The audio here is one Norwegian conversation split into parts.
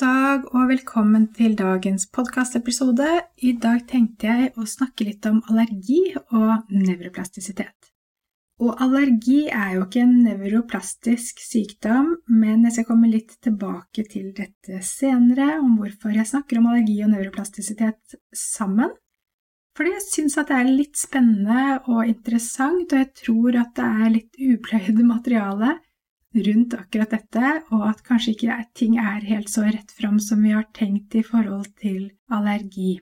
Dag og velkommen til dagens podkastepisode. I dag tenkte jeg å snakke litt om allergi og nevroplastisitet. Og allergi er jo ikke en nevroplastisk sykdom, men jeg skal komme litt tilbake til dette senere, om hvorfor jeg snakker om allergi og nevroplastisitet sammen. Fordi jeg syns at det er litt spennende og interessant, og jeg tror at det er litt upløyd materiale rundt akkurat dette, og at kanskje ikke ting er helt så rett fram som vi har tenkt i forhold til allergi.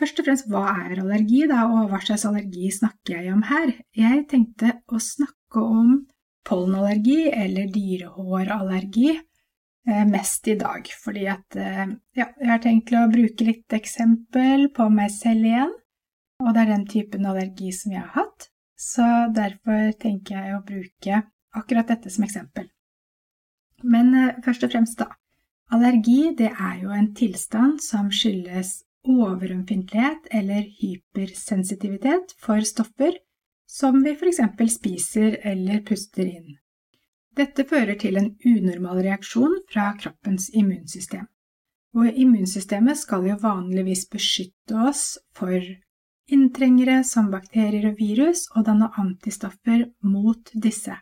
Først og fremst, hva er allergi, da, og hva slags allergi snakker jeg om her? Jeg tenkte å snakke om pollenallergi eller dyrehårallergi eh, mest i dag, fordi at eh, ja, jeg har tenkt å bruke litt eksempel på meg selv igjen, og det er den typen allergi som jeg har hatt, så derfor tenker jeg å bruke akkurat dette som eksempel. Men eh, først og fremst, da. Allergi det er jo en tilstand som skyldes overømfintlighet eller hypersensitivitet for stoffer som vi f.eks. spiser eller puster inn. Dette fører til en unormal reaksjon fra kroppens immunsystem. Og immunsystemet skal jo vanligvis beskytte oss for inntrengere som bakterier og virus, og danne antistoffer mot disse.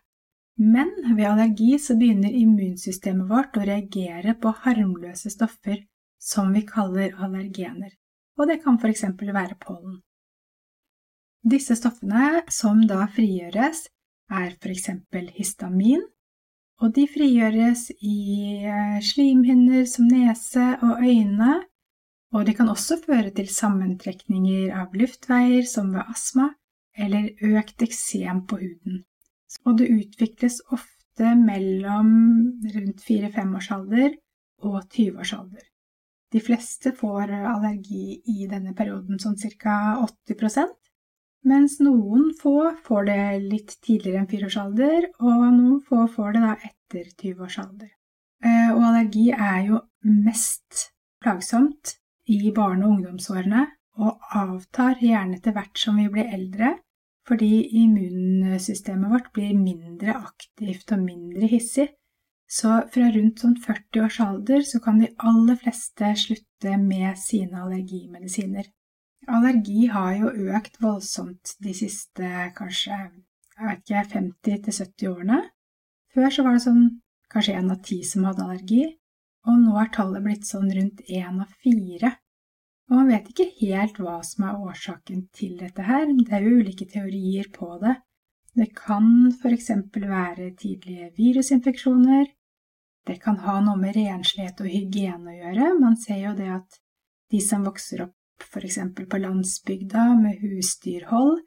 Men ved allergi så begynner immunsystemet vårt å reagere på harmløse stoffer som vi kaller allergener, og det kan f.eks. være pollen. Disse stoffene som da frigjøres, er f.eks. histamin, og de frigjøres i eh, slimhinner som nese og øyne, og de kan også føre til sammentrekninger av luftveier som ved astma, eller økt eksem på huden og det utvikles ofte mellom rundt 4-5-årsalder og 20-årsalder. De fleste får allergi i denne perioden, sånn ca. 80% mens noen få får det litt tidligere enn 4-årsalder, og noen få får det da etter 20-årsalder. Eh, og allergi er jo mest plagsomt i barne- og ungdomsårene, og avtar gjerne etter hvert som vi blir eldre, fordi immunsystemet vårt blir mindre aktivt og mindre hissig. Så fra rundt sånn 40 års alder så kan de aller fleste slutte med sine allergimedisiner. Allergi har jo økt voldsomt de siste kanskje jeg vet ikke, 50-70 årene. Før så var det sånn kanskje én av ti som hadde allergi, og nå er tallet blitt sånn rundt én av fire og man vet ikke helt hva som er årsaken til dette her, det er jo ulike teorier på det. Det kan f.eks. være tidlige virusinfeksjoner, det kan ha noe med renslighet og hygiene å gjøre. Man ser jo det at de som vokser opp f.eks. på landsbygda med husdyrhold,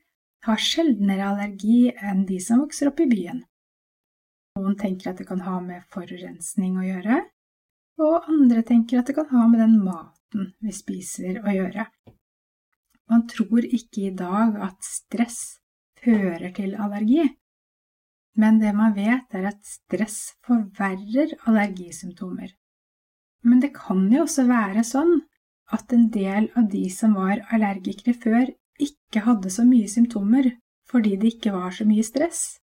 har sjeldnere allergi enn de som vokser opp i byen. Noen tenker at det kan ha med forurensning å gjøre, og andre tenker at det kan ha med den maten maten vi spiser å gjøre. Man tror ikke i dag at stress fører til allergi, men det man vet, er at stress forverrer allergisymptomer. Men det kan jo også være sånn at en del av de som var allergikere før, ikke hadde så mye symptomer fordi det ikke var så mye stress,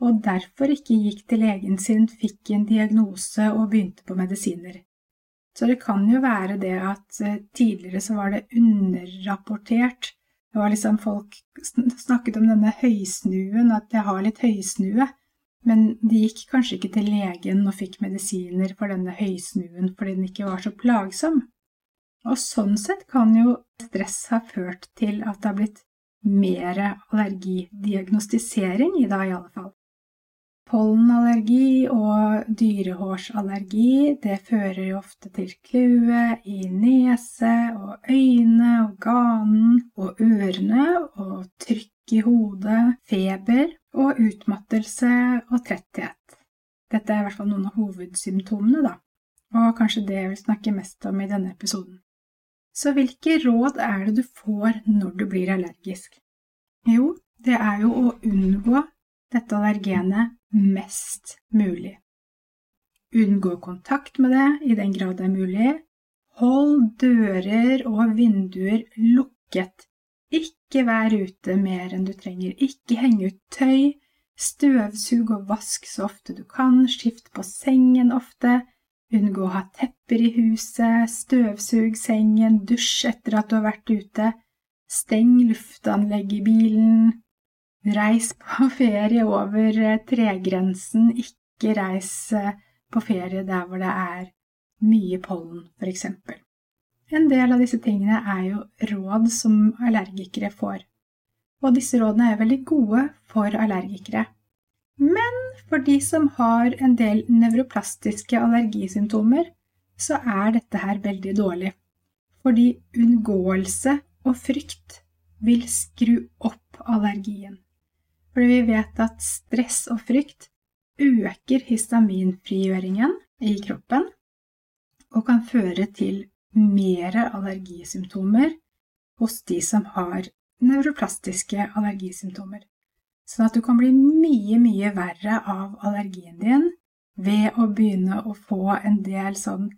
og derfor ikke gikk til legen sin, fikk en diagnose og begynte på medisiner. Så det kan jo være det at eh, tidligere så var det underrapportert. Det var liksom Folk snakket om denne høysnuen, at jeg har litt høysnue. Men de gikk kanskje ikke til legen og fikk medisiner for denne høysnuen fordi den ikke var så plagsom. Og sånn sett kan jo stress ha ført til at det har blitt mer allergidiagnostisering i dag, i alle fall. Pollenallergi og dyrehårsallergi det fører jo ofte til kløe i nese og øyne og ganen og ørene og trykk i hodet, feber og utmattelse og tretthet. Dette er i hvert fall noen av hovedsymptomene, da, og kanskje det jeg vil snakke mest om i denne episoden. Så hvilke råd er det du får når du blir allergisk? Jo, det er jo å unngå dette allergenet mest mulig. Unngå kontakt med det i den grad det er mulig. Hold dører og vinduer lukket. Ikke vær ute mer enn du trenger. Ikke henge ut tøy. Støvsug og vask så ofte du kan. Skift på sengen ofte. Unngå å ha tepper i huset. Støvsug sengen. Dusj etter at du har vært ute. Steng luftanlegget i bilen. Reis på ferie over tregrensen. Ikke reis eh, på ferie der hvor det er mye pollen, f.eks. En del av disse tingene er jo råd som allergikere får, og disse rådene er veldig gode for allergikere. Men for de som har en del nevroplastiske allergisymptomer, så er dette her veldig dårlig, fordi unngåelse og frykt vil skru opp allergien. Fordi vi vet at stress og frykt øker histaminfrigjøringen i kroppen og kan føre til mer allergisymptomer hos de som har nevroplastiske allergisymptomer. Sånn at du kan bli mye, mye verre av allergien din ved å begynne å få en del sånn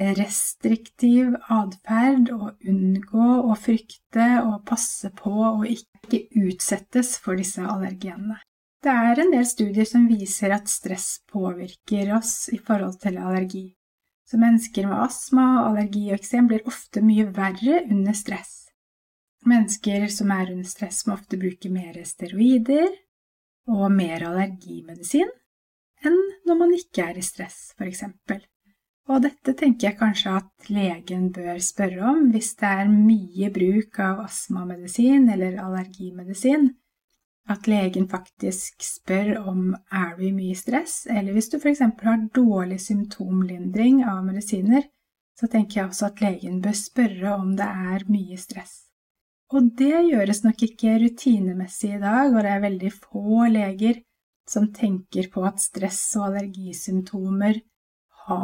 restriktiv atferd og unngå å frykte og passe på og ikke utsettes for disse allergenene. Det er en del studier som viser at stress påvirker oss i forhold til allergi. Så mennesker med astma, allergi og eksem blir ofte mye verre under stress. Mennesker som er under stress, må ofte bruke mer steroider og mer allergimedisin enn når man ikke er i stress, f.eks. Og dette tenker jeg kanskje at legen bør spørre om hvis det er mye bruk av astmamedisin eller allergimedisin at legen faktisk spør om er du i mye stress, eller hvis du f.eks. har dårlig symptomlindring av medisiner, så tenker jeg også at legen bør spørre om det er mye stress. Og det gjøres nok ikke rutinemessig i dag, og det er veldig få leger som tenker på at stress og allergisymptomer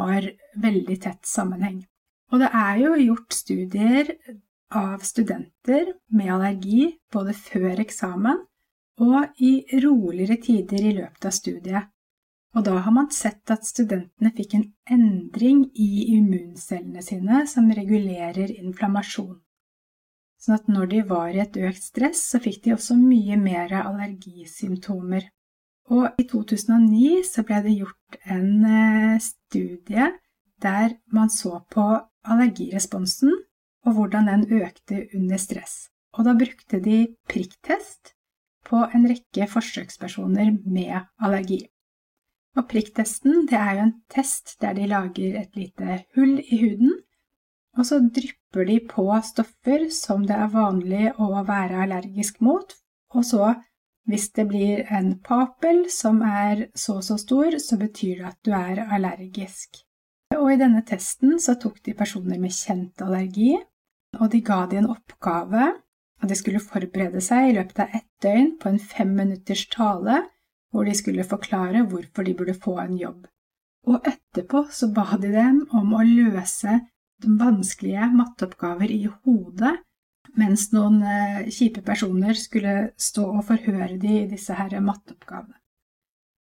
har veldig tett sammenheng. Og det er jo gjort studier av studenter med allergi både før eksamen og i roligere tider i løpet av studiet. Og da har man sett at studentene fikk en endring i immuncellene sine som regulerer inflammasjon. Sånn at når de var i et økt stress, så fikk de også mye mer allergisymptomer. Og i 2009 så ble det gjort en eh, studie der man så på allergiresponsen og hvordan den økte under stress. Og da brukte de prikktest på en rekke forsøkspersoner med allergi. Og prikktesten det er jo en test der de lager et lite hull i huden, og så drypper de på stoffer som det er vanlig å være allergisk mot, og så, hvis det blir en papel som er så og så stor, så betyr det at du er allergisk. Og i denne testen så tok de personer med kjent allergi, og de ga de en oppgave at de skulle forberede seg i løpet av ett døgn på en femminutters tale hvor de skulle forklare hvorfor de burde få en jobb. Og etterpå så ba de dem om å løse de vanskelige matteoppgaver i hodet, mens noen eh, kjipe personer skulle stå og forhøre de i disse her matteoppgavene.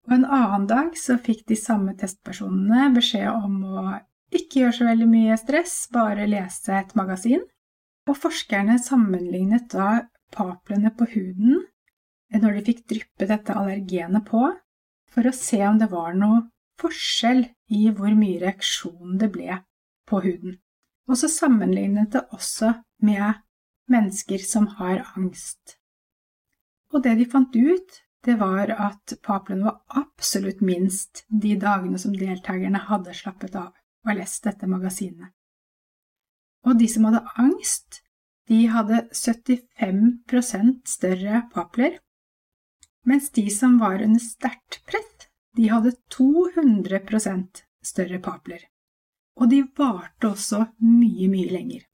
Og en annen dag så fikk de samme testpersonene beskjed om å ikke gjøre så veldig mye stress, bare lese et magasin. Og forskerne sammenlignet da paplene på huden når de fikk dryppe dette allergenet på, for å se om det var noe forskjell i hvor mye reaksjon det ble på huden. Og så sammenlignet det også med mennesker som har angst. Og det de fant ut, det var at paplene var absolutt minst de dagene som deltakerne hadde slappet av og lest dette magasinet. Og de som hadde angst, de hadde 75% større papler, mens de som var under sterkt press, de hadde 200% større papler. Og de varte også mye, mye lenger.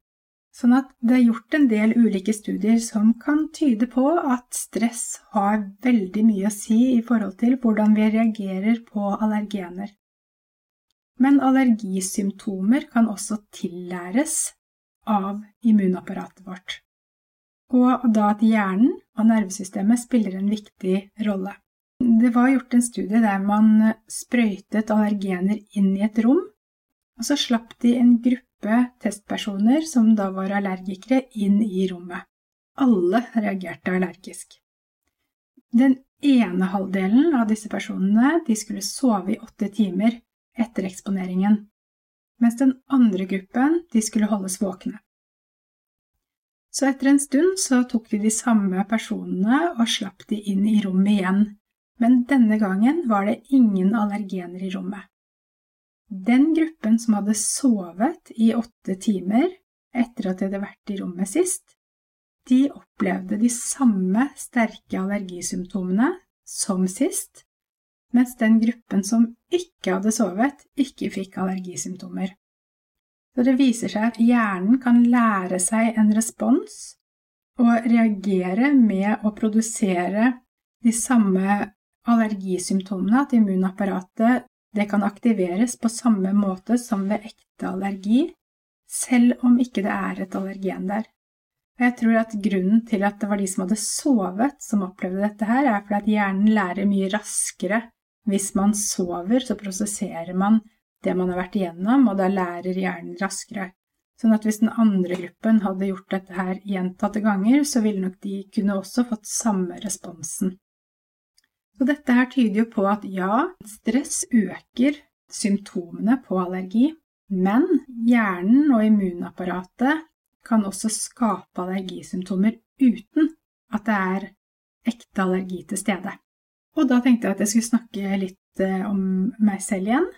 Sånn at det er gjort en del ulike studier som kan tyde på at stress har veldig mye å si i forhold til hvordan vi reagerer på allergener. Men allergisymptomer kan også tillæres av immunapparatet vårt, og da at hjernen og nervesystemet spiller en viktig rolle. Det var gjort en studie der man sprøytet allergener inn i et rom, og så slapp de en gruppe gruppe testpersoner som da var allergikere, inn i rommet. Alle reagerte allergisk. Den ene halvdelen av disse personene skulle sove i åtte timer etter eksponeringen, mens den andre gruppen de skulle holdes våkne. Så etter en stund så tok de de samme personene og slapp de inn i rommet igjen, men denne gangen var det ingen allergener i rommet. Den gruppen som hadde sovet i åtte timer etter at de hadde vært i rommet sist, de opplevde de samme sterke allergisymptomene som sist, mens den gruppen som ikke hadde sovet, ikke fikk allergisymptomer. Så det viser seg at hjernen kan lære seg en respons og reagere med å produsere de samme allergisymptomene, at immunapparatet det kan aktiveres på samme måte som ved ekte allergi, selv om ikke det er et allergen der. Og jeg tror at grunnen til at det var de som hadde sovet som opplevde dette her, er fordi at hjernen lærer mye raskere. Hvis man sover, så prosesserer man det man har vært igjennom, og da lærer hjernen raskere. Sånn at hvis den andre gruppen hadde gjort dette her gjentatte ganger, så ville nok de kunne også fått samme responsen. Så dette her tyder jo på at ja, stress øker symptomene på allergi, men hjernen og immunapparatet kan også skape allergisymptomer uten at det er ekte allergi til stede. Og da tenkte jeg at jeg skulle snakke litt eh, om meg selv igjen,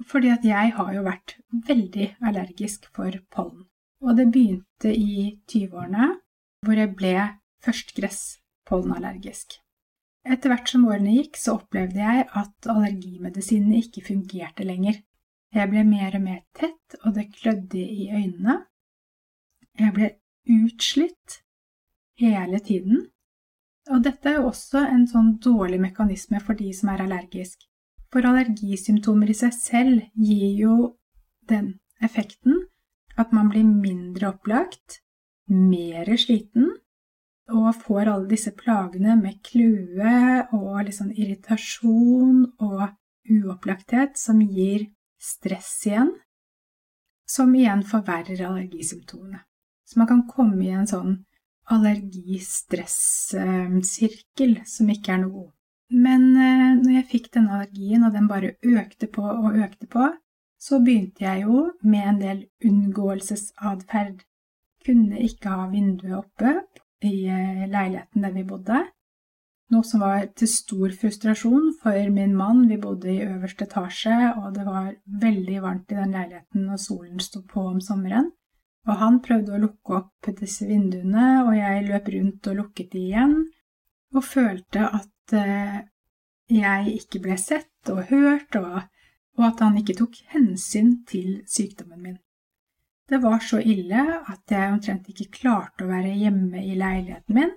fordi at jeg har jo vært veldig allergisk for pollen. Og det begynte i 20-årene, hvor jeg ble først gresspollenallergisk. Etter hvert som årene gikk, så opplevde jeg at allergimedisinene ikke fungerte lenger. Jeg ble mer og mer tett, og det klødde i øynene. Jeg ble utslitt hele tiden. Og dette er jo også en sånn dårlig mekanisme for de som er allergisk. For allergisymptomer i seg selv gir jo den effekten at man blir mindre opplagt, mer sliten, og får alle disse plagene med kløe og liksom irritasjon og uopplagthet som gir stress igjen, som igjen forverrer allergisymptomene. Så man kan komme i en sånn allergistress-sirkel som ikke er noe god. Men eh, når jeg fikk denne allergien, og den bare økte på og økte på, så begynte jeg jo med en del unngåelsesatferd. Kunne ikke ha vinduet oppe i eh, leiligheten der vi bodde. Noe som var til stor frustrasjon for min mann. Vi bodde i øverste etasje, og det var veldig varmt i den leiligheten når solen sto på om sommeren. Og han prøvde å lukke opp disse vinduene, og jeg løp rundt og lukket de igjen, og følte at eh, jeg ikke ble sett og hørt, og, og at han ikke tok hensyn til sykdommen min. Det var så ille at jeg omtrent ikke klarte å være hjemme i leiligheten min.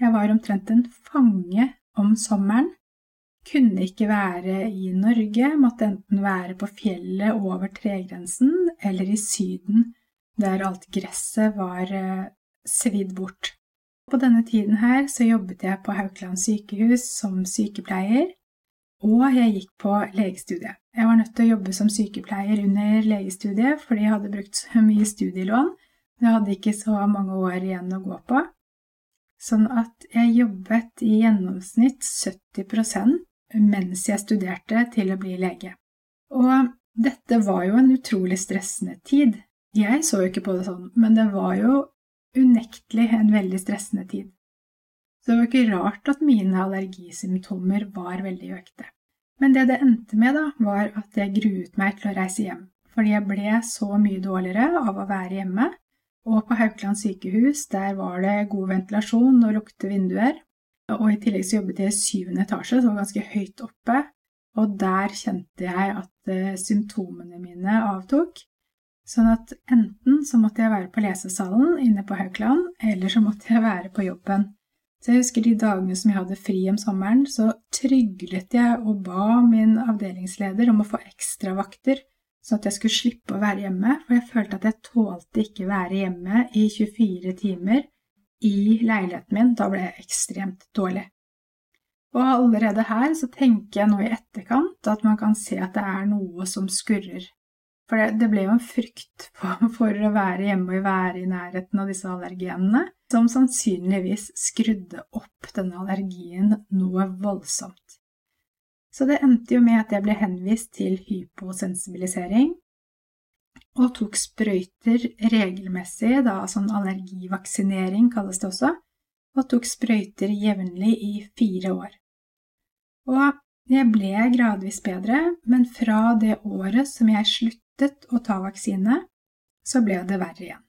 Jeg var omtrent en fange om sommeren. Kunne ikke være i Norge, måtte enten være på fjellet over tregrensen eller i Syden, der alt gresset var eh, svidd bort. På denne tiden her så jobbet jeg på Haukeland sykehus som sykepleier, og jeg gikk på legestudiet. Jeg var nødt til å jobbe som sykepleier under legestudiet fordi jeg hadde brukt så mye studielån. Jeg hadde ikke så mange år igjen å gå på. Sånn at jeg jobbet i gjennomsnitt 70% mens jeg studerte til å bli lege. Og dette var jo en utrolig stressende tid. Jeg så jo ikke på det sånn, men det var jo unektelig en veldig stressende tid. Så det var ikke rart at mine allergisymptomer var veldig økte. Men det det endte med, da, var at jeg gruet meg til å reise hjem, fordi jeg ble så mye dårligere av å være hjemme, og på Haukeland sykehus der var det god ventilasjon og lukte vinduer, og i tillegg så jobbet jeg i syvende etasje, så var ganske høyt oppe, og der kjente jeg at uh, symptomene mine avtok, Sånn at enten så måtte jeg være på lesesalen inne på Haukeland, eller så måtte jeg være på jobben. Så jeg husker de dagene som jeg hadde fri om sommeren, så tryglet jeg og ba min avdelingsleder om å få ekstravakter, sånn at jeg skulle slippe å være hjemme, for jeg følte at jeg tålte ikke være hjemme i 24 timer i leiligheten min. Da ble jeg ekstremt dårlig. Og allerede her så tenker jeg nå i etterkant at man kan se at det er noe som skurrer. For det, det, ble jo en frykt for, å være hjemme og være i nærheten av disse allergenene, som sannsynligvis skrudde opp denne allergien noe voldsomt. Så det endte jo med at jeg ble henvist til hyposensibilisering, og tok sprøyter regelmessig, da sånn allergivaksinering kalles det også, og tok sprøyter jevnlig i fire år. Og jeg ble gradvis bedre, men fra det året som jeg sluttet å ta vaksine, så ble det verre igjen.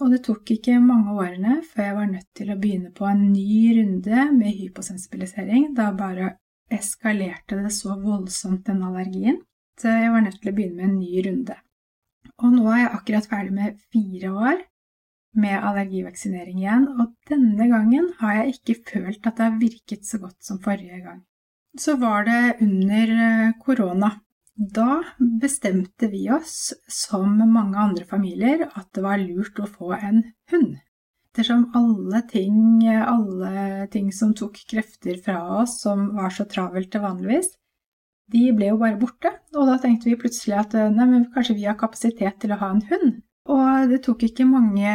Og det tok ikke mange årene før jeg var nødt til å begynne på en ny runde med hyposensibilisering. Da bare eskalerte det så voldsomt, den allergien, så jeg var nødt til å begynne med en ny runde. Og nå er jeg akkurat ferdig med fire år med allergivaksinering igjen, og denne gangen har jeg ikke følt at det har virket så godt som forrige gang. Så var det under eh, korona, da bestemte vi oss, som mange andre familier, at det var lurt å få en hund. Ettersom alle ting, alle ting som tok krefter fra oss, som var så travelt til vanligvis, de ble jo bare borte, og da tenkte vi plutselig at nei, men kanskje vi har kapasitet til å ha en hund. Og det tok ikke mange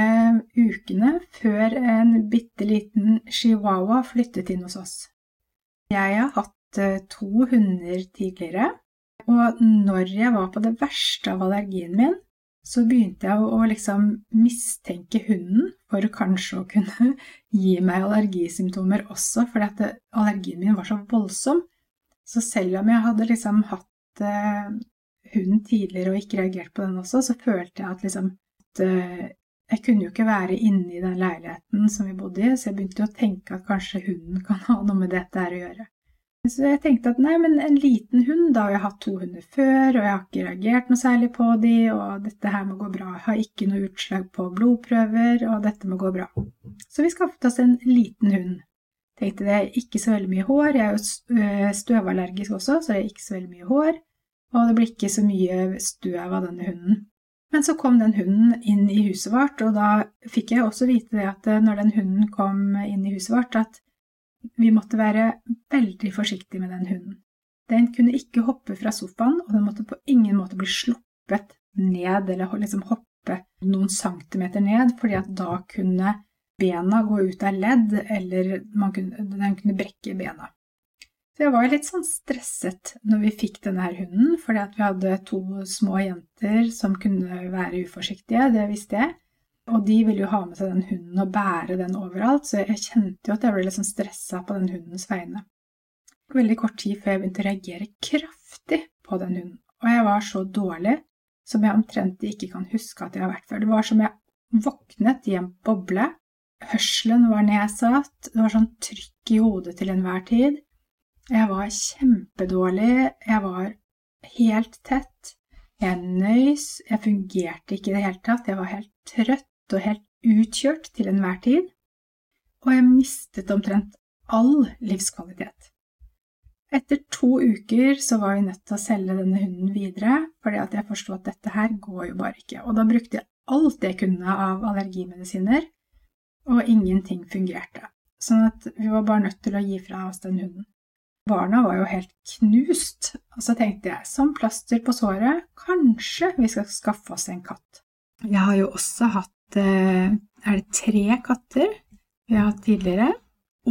ukene før en bitte liten chihuahua flyttet inn hos oss. Jeg har hatt eh, to hunder tidligere, og når jeg var på det verste av allergien min, så begynte jeg å liksom mistenke hunden for kanskje å kunne gi meg allergisymptomer også, fordi at allergien min var så voldsom. Så selv om jeg hadde liksom hatt eh, hunden tidligere og ikke reagert på den også, så følte jeg at liksom at eh, jeg kunne jo ikke være inne i den leiligheten som vi bodde i, så jeg begynte å tenke at kanskje hunden kan ha noe med dette her å gjøre. Så jeg tenkte at nei, men en liten hund, da har jeg hatt to hunder før, og jeg har ikke reagert noe særlig på de, og dette her må gå bra. Jeg har ikke noe utslag på blodprøver, og dette må gå bra. Så vi skaffet oss en liten hund. Tenkte det ikke så veldig mye hår, jeg er jo øh, støvallergisk også, så det er ikke så veldig mye hår, og det blir ikke så mye støv av denne hunden. Men så kom den hunden inn i huset vårt, og da fikk jeg også vite det at øh, når den hunden kom inn i huset vårt, at vi måtte være veldig forsiktige med den hunden. Den kunne ikke hoppe fra sofaen, og den måtte på ingen måte bli sluppet ned eller liksom hoppe noen centimeter ned, fordi at da kunne bena gå ut av ledd, eller kunne, den kunne brekke bena. Så jeg var litt sånn stresset når vi fikk denne her hunden, fordi at vi hadde to små jenter som kunne være uforsiktige, det visste jeg. Og de ville jo ha med seg den hunden og bære den overalt, så jeg kjente jo at jeg ble litt sånn stressa på den hundens vegne. Veldig kort tid før jeg begynte å reagere kraftig på den hunden, og jeg var så dårlig som jeg omtrent ikke kan huske at jeg har vært før. Det var som jeg våknet i en boble, hørselen var nedsatt, det var sånn trykk i hodet til enhver tid. Jeg var kjempedårlig, jeg var helt tett, jeg nøys, jeg fungerte ikke i det hele tatt, jeg var helt trøtt og helt utkjørt til enhver tid, og jeg mistet omtrent all livskvalitet. Etter to uker så var vi nødt til å selge denne hunden videre, fordi at jeg forsto at dette her går jo bare ikke, og da brukte jeg alt jeg kunne av allergimedisiner, og ingenting fungerte. Sånn at vi var bare nødt til å gi fra oss den hunden. Barna var jo helt knust, og så tenkte jeg, som plaster på såret, kanskje vi skal skaffe oss en katt. Jeg har jo også hatt er det tre katter vi har hatt tidligere.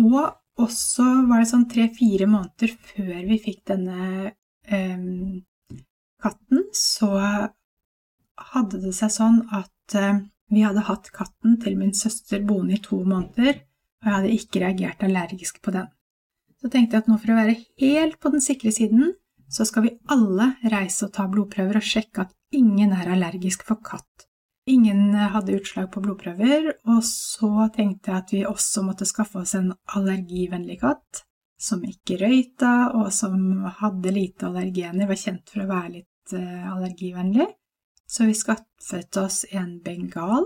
Og også var det sånn tre-fire måneder før vi fikk denne um, katten, så hadde det seg sånn at um, vi hadde hatt katten til min søster boende i to måneder, og jeg hadde ikke reagert allergisk på den. Så tenkte jeg at nå for å være helt på den sikre siden, så skal vi alle reise og ta blodprøver og sjekke at ingen er allergisk for katt. Ingen hadde utslag på blodprøver, og så tenkte jeg at vi også måtte skaffe oss en allergivennlig katt, som ikke røyta, og som hadde lite allergener, var kjent for å være litt uh, allergivennlig. så vi skaffet oss en bengal,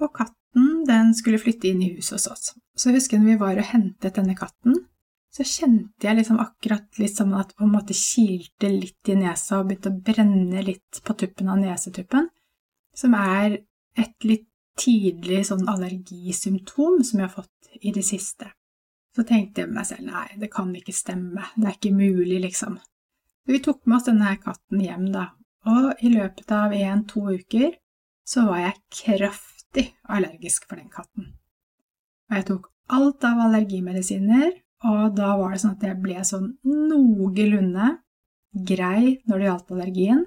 og katten den skulle flytte inn i huset hos oss. Så jeg husker når vi var og hentet denne katten, så kjente jeg liksom akkurat litt som at det på en måte kilte litt i nesa og begynte å brenne litt på tuppen av nesetuppen, som er et litt tidlig sånn allergisymptom som jeg har fått i det siste. Så tenkte jeg med meg selv nei, det kan ikke stemme, det er ikke mulig, liksom. Så vi tok med oss denne katten hjem, da, og i løpet av en-to uker så var jeg kraftig allergisk for den katten. Og jeg tok alt av allergimedisiner, og da var det sånn at jeg ble sånn noenlunde grei når det gjaldt allergien,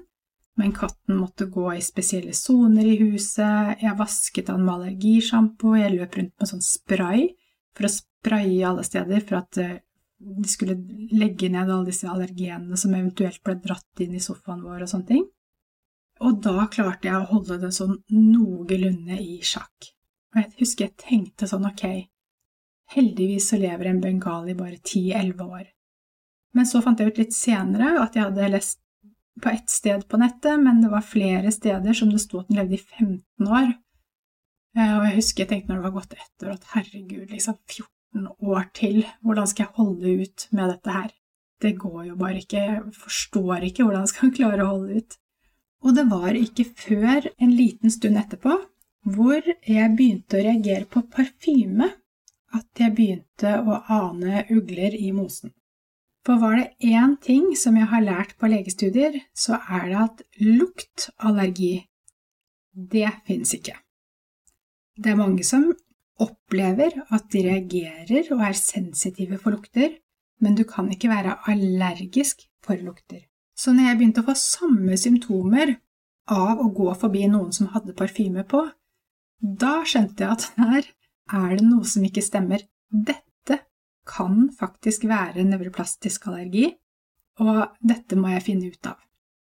men katten måtte gå i spesielle soner i huset, jeg vasket han med allergisjampo, jeg løp rundt med sånn spray for å spraye alle steder for at eh, de skulle legge ned alle disse allergenene som eventuelt ble dratt inn i sofaen vår og sånne ting. Og da klarte jeg å holde det sånn noenlunde i sjakk. Og jeg husker jeg tenkte sånn ok, heldigvis så lever en bengali bare 10-11 år. Men så fant jeg ut litt senere at jeg hadde lest på ett sted på nettet, men det var flere steder som det sto at den levde i 15 år. Eh, og jeg husker jeg tenkte når det var gått ett år, at herregud, liksom 14 år til, hvordan skal jeg holde ut med dette her? Det går jo bare ikke, jeg forstår ikke hvordan jeg skal klare å holde ut. Og det var ikke før en liten stund etterpå hvor jeg begynte å reagere på parfyme at jeg begynte å ane ugler i mosen. For var det én ting som jeg har lært på legestudier, så er det at luktallergi, det fins ikke. Det er mange som opplever at de reagerer og er sensitive for lukter, men du kan ikke være allergisk for lukter. Så når jeg begynte å få samme symptomer av å gå forbi noen som hadde parfyme på, da skjønte jeg at her er det noe som ikke stemmer. Dette kan faktisk være nevroplastisk allergi, og dette må jeg finne ut av.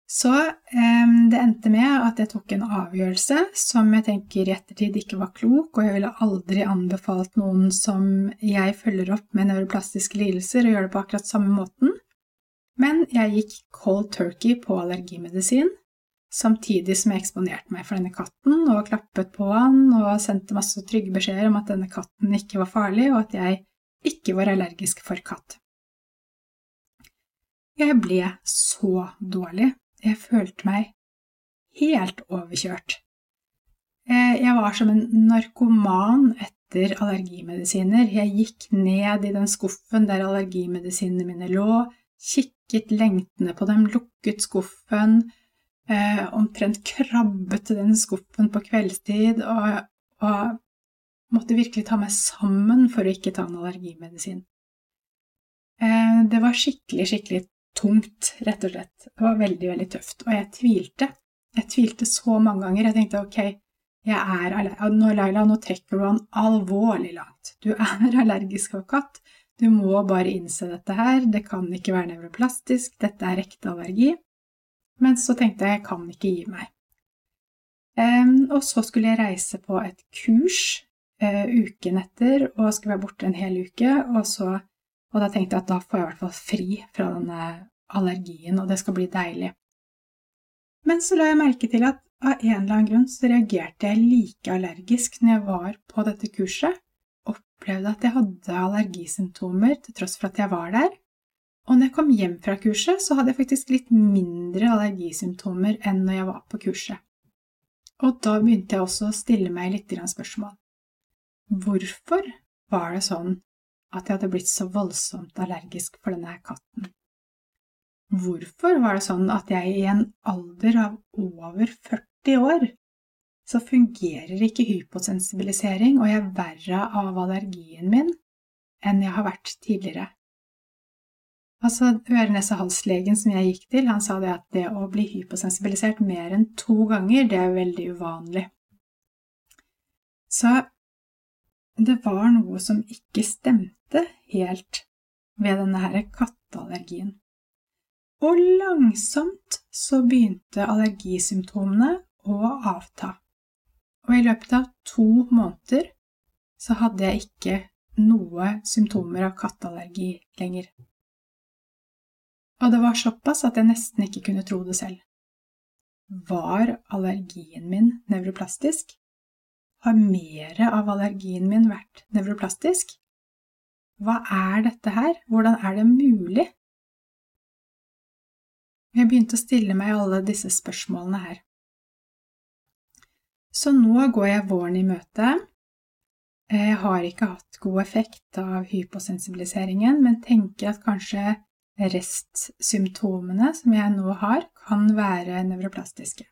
Så eh, det endte med at jeg tok en avgjørelse som jeg tenker i ettertid ikke var klok, og jeg ville aldri anbefalt noen som jeg følger opp med nevroplastiske lidelser, å gjøre det på akkurat samme måten. Men jeg gikk cold turkey på allergimedisin, samtidig som jeg eksponerte meg for denne katten og klappet på han og sendte masse trygge beskjeder om at denne katten ikke var farlig, og at jeg ikke var allergisk for katt. Jeg ble så dårlig. Jeg følte meg helt overkjørt. Eh, jeg var som en narkoman etter allergimedisiner. Jeg gikk ned i den skuffen der allergimedisinene mine lå, kikket lengtende på dem, lukket skuffen, eh, omtrent krabbet til den skuffen på kveldstid og, og måtte virkelig ta meg sammen for å ikke ta en allergimedisin. Eh, det var skikkelig, skikkelig tungt, rett og slett. Det var veldig, veldig tøft. Og jeg tvilte. Jeg tvilte så mange ganger. Jeg tenkte ok, jeg er. Nå, Laila, nå trekker du han alvorlig langt. Du er allergisk av katt. Du må bare innse dette her. Det kan ikke være nevroplastisk. Dette er ekte allergi. Men så tenkte jeg jeg kan ikke gi meg. Um, og så skulle jeg reise på et kurs uh, uken etter og skulle være borte en hel uke. Og, så, og da tenkte jeg at da får jeg i hvert fall fri fra denne allergien, og det skal bli deilig. Men så la jeg merke til at av en eller annen grunn så reagerte jeg like allergisk når jeg var på dette kurset. Opplevde at jeg hadde allergisymptomer til tross for at jeg var der. Og når jeg kom hjem fra kurset, så hadde jeg faktisk litt mindre allergisymptomer enn når jeg var på kurset. Og da begynte jeg også å stille meg litt spørsmål. Hvorfor var det sånn at jeg hadde blitt så voldsomt allergisk for denne katten? Hvorfor var det sånn at jeg i en alder av over 40 år så fungerer ikke hyposensibilisering, og jeg er verre av allergien min enn jeg har vært tidligere? Altså, øre-nese-hals-legen som jeg gikk til, han sa det at det å bli hyposensibilisert mer enn to ganger, det er veldig uvanlig. Så det var noe som ikke stemte helt ved denne her katteallergien. Og langsomt så begynte allergisymptomene å avta. Og i løpet av to måneder så hadde jeg ikke noe symptomer av katteallergi lenger. Og det var såpass at jeg nesten ikke kunne tro det selv. var allergien min nevroplastisk? Har mer av allergien min vært nevroplastisk? Hva er dette her? Hvordan er det mulig? Jeg begynte å stille meg alle disse spørsmålene her. Så nå går jeg våren i møte. Jeg har ikke hatt god effekt av hyposensibiliseringen, men tenker at kanskje restsymptomene som jeg nå har, kan være nevroplastiske.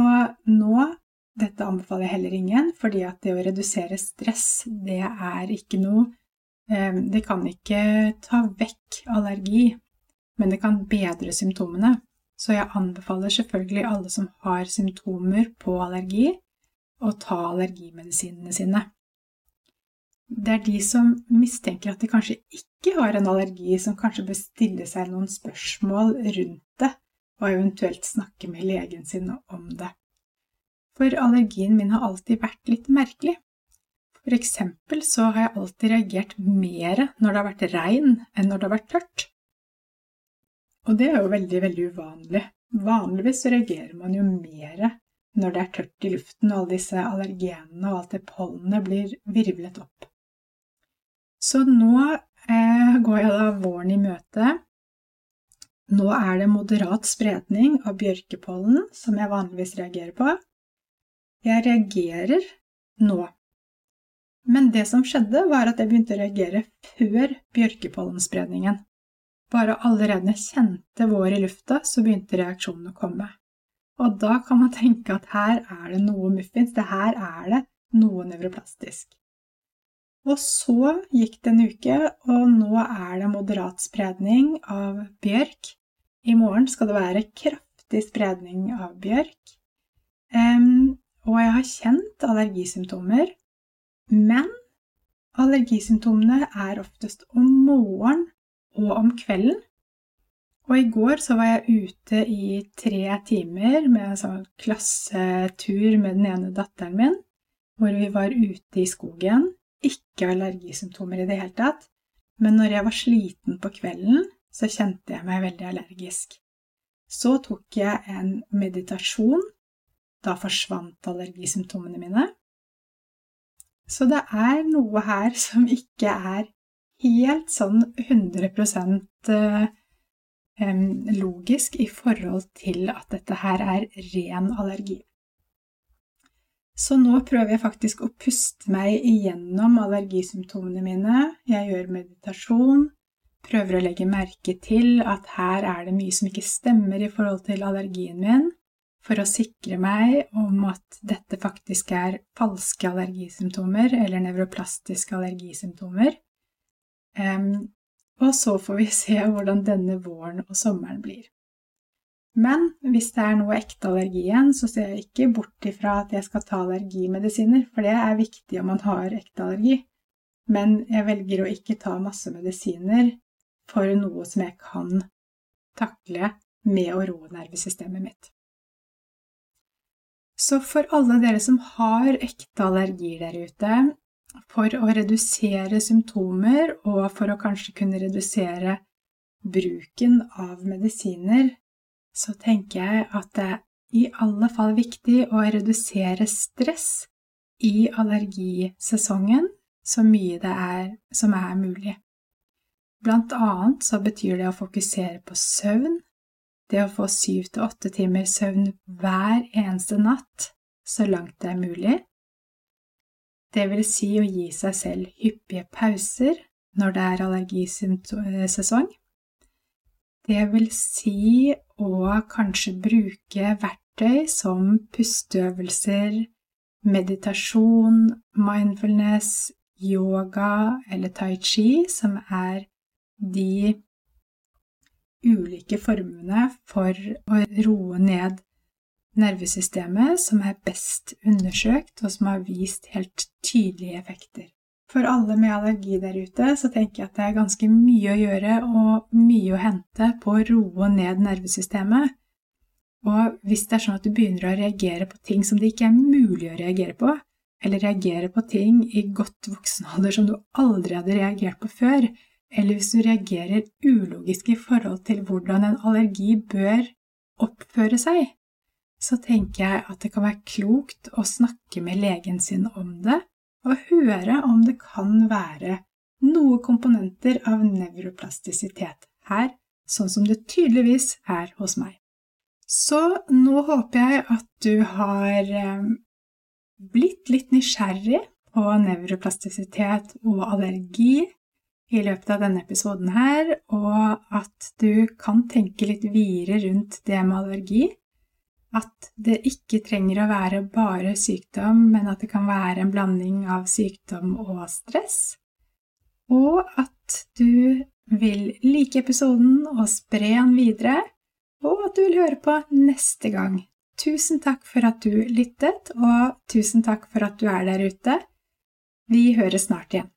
Og nå Dette anbefaler jeg heller ingen, fordi at det å redusere stress, det er ikke noe eh, Det kan ikke ta vekk allergi, men det kan bedre symptomene. Så jeg anbefaler selvfølgelig alle som har symptomer på allergi, å ta allergimedisinene sine. Det er de som mistenker at de kanskje ikke har en allergi, som kanskje bør stille seg noen spørsmål rundt det, og eventuelt snakke med legen sin om det. For allergien min har alltid vært litt merkelig. For eksempel så har jeg alltid reagert mer når det har vært regn enn når det har vært tørt. Og det er jo veldig, veldig uvanlig. Vanligvis reagerer man jo mer når det er tørt i luften og alle disse allergenene og alt det pollenet blir virvlet opp. Så nå eh, går jeg da våren i møte. Nå er det moderat spredning av bjørkepollen, som jeg vanligvis reagerer på. Jeg reagerer nå. Men det som skjedde, var at jeg begynte å reagere før bjørkepollenspredningen. Bare allerede jeg kjente vår i lufta, så begynte reaksjonen å komme. Og da kan man tenke at her er det noe muffins, det her er det noe nevroplastisk. Og så gikk det en uke, og nå er det moderat spredning av bjørk. I morgen skal det være kraftig spredning av bjørk. Og jeg har kjent allergisymptomer, men allergisymptomene er oftest om morgenen og om kvelden. Og i går så var jeg ute i tre timer med en sånn klassetur med den ene datteren min, hvor vi var ute i skogen ikke allergisymptomer i det hele tatt, men når jeg var sliten på kvelden, så kjente jeg meg veldig allergisk. Så tok jeg en meditasjon. Da forsvant allergisymptomene mine. Så det er noe her som ikke er helt sånn 100 eh, logisk i forhold til at dette her er ren allergi. Så nå prøver jeg faktisk å puste meg igjennom allergisymptomene mine. Jeg gjør meditasjon, prøver å legge merke til at her er det mye som ikke stemmer i forhold til allergien min, for å sikre meg om at dette faktisk er falske allergisymptomer eller nevroplastiske allergisymptomer. Um, og så får vi se hvordan denne våren og sommeren blir. Men hvis det er noe ekte allergi igjen, så ser jeg ikke bort ifra at jeg skal ta allergimedisiner, for det er viktig om man har ekte allergi. Men jeg velger å ikke ta masse medisiner for noe som jeg kan takle med å roe nervesystemet mitt. Så for alle dere som har ekte allergier der ute, for å redusere symptomer og for å kanskje kunne redusere bruken av medisiner, så tenker jeg at det er i alle fall viktig å redusere stress i allergisesongen så mye det er som er mulig. Blant annet så betyr det å fokusere på søvn, det å få syv til åtte timer søvn hver eneste natt så langt det er mulig. Det vil si å gi seg selv hyppige pauser når det er allergisesong. Det vil si å kanskje bruke verktøy som pusteøvelser, meditasjon, mindfulness, yoga eller tai chi, som er de ulike formene for å roe ned nervesystemet som er best undersøkt, og som har vist helt tydelige effekter. For alle med allergi der ute så tenker jeg at det er ganske mye å gjøre og mye å hente på å roe ned nervesystemet. Og hvis det er sånn at du begynner å reagere på ting som det ikke er mulig å reagere på, eller reagere på ting i godt voksen som du aldri hadde reagert på før, eller hvis du reagerer ulogisk i forhold til hvordan en allergi bør oppføre seg, så tenker jeg at det kan være klokt å snakke med legen sin om det, og høre om det kan være noen komponenter av nevroplastisitet her, sånn som det tydeligvis er hos meg. Så nå håper jeg at du har eh, blitt litt nysgjerrig på nevroplastisitet og allergi i løpet av denne episoden her, og at du kan tenke litt videre rundt det med allergi. At det ikke trenger å være bare sykdom, men at det kan være en blanding av sykdom og stress. Og at du vil like episoden og spre den videre, og at du vil høre på neste gang. Tusen takk for at du lyttet, og tusen takk for at du er der ute. Vi høres snart igjen.